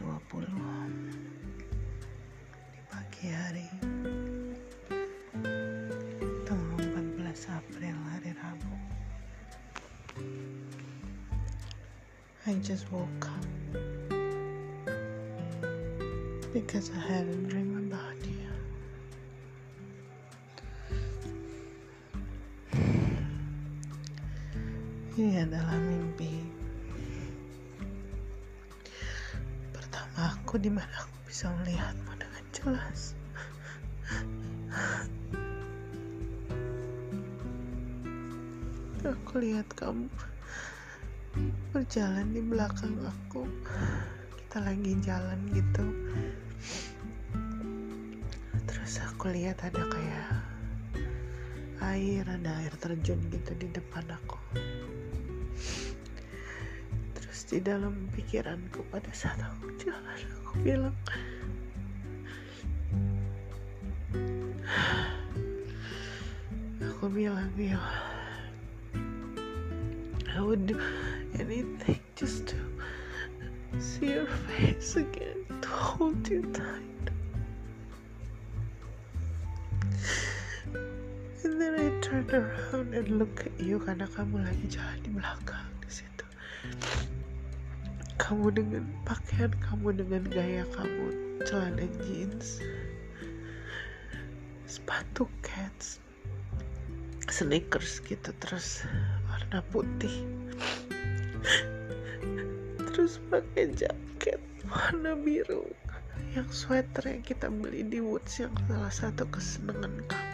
4 lewat 20 di pagi hari. Tanggal 14 April hari Rabu. I just woke up. Because I had a dream about you. Ini adalah mimpi aku di mana aku bisa melihatmu dengan jelas. Aku lihat kamu berjalan di belakang aku. Kita lagi jalan gitu. Terus aku lihat ada kayak air, ada air terjun gitu di depan aku di dalam pikiranku pada saat aku jalan aku bilang aku bilang ya I would do anything just to see your face again to hold you tight. And then I turn around and look at you karena kamu lagi jalan di belakang di situ kamu dengan pakaian kamu dengan gaya kamu celana jeans sepatu cats sneakers gitu terus warna putih terus pakai jaket warna biru yang sweater yang kita beli di Woods yang salah satu kesenangan kamu.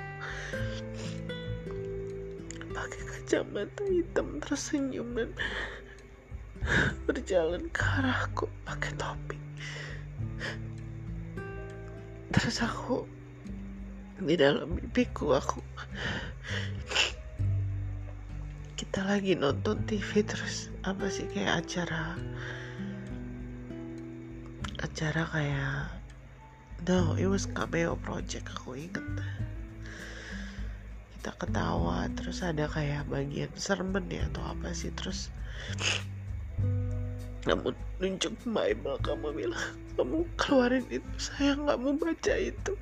Pakai kacamata hitam tersenyum dan berjalan ke arahku pakai topi. Terus aku di dalam mimpiku aku kita lagi nonton TV terus apa sih kayak acara acara kayak no it was cameo project aku inget kita ketawa terus ada kayak bagian sermon ya atau apa sih terus namun nunjuk Bible kamu bilang kamu keluarin itu. Saya nggak mau baca itu.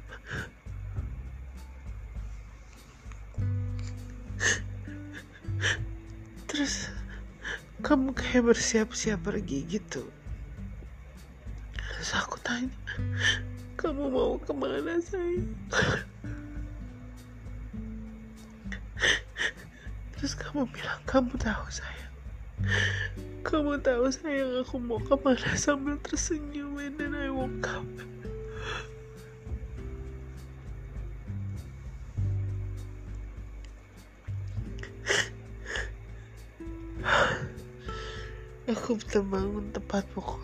Terus kamu kayak bersiap-siap pergi gitu. Terus aku tanya kamu mau ke mana saya terus kamu bilang kamu tahu saya kamu tahu sayang aku mau ke mana sambil tersenyum and then I woke up. Aku terbangun tepat pukul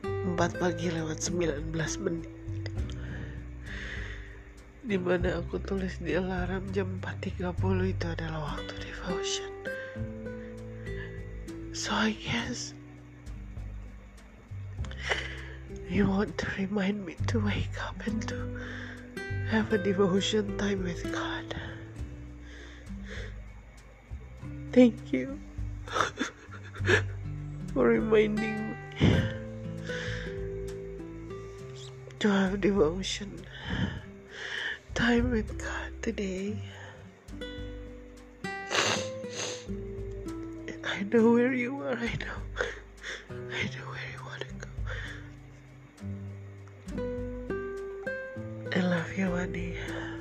4 pagi lewat 19 menit di mana aku tulis di alarm jam 4.30 itu adalah waktu devotion. So I guess you want to remind me to wake up and to have a devotion time with God. Thank you for reminding me to have devotion time with God today. I know where you are, I know. I know where you want to go. I love you, Annie.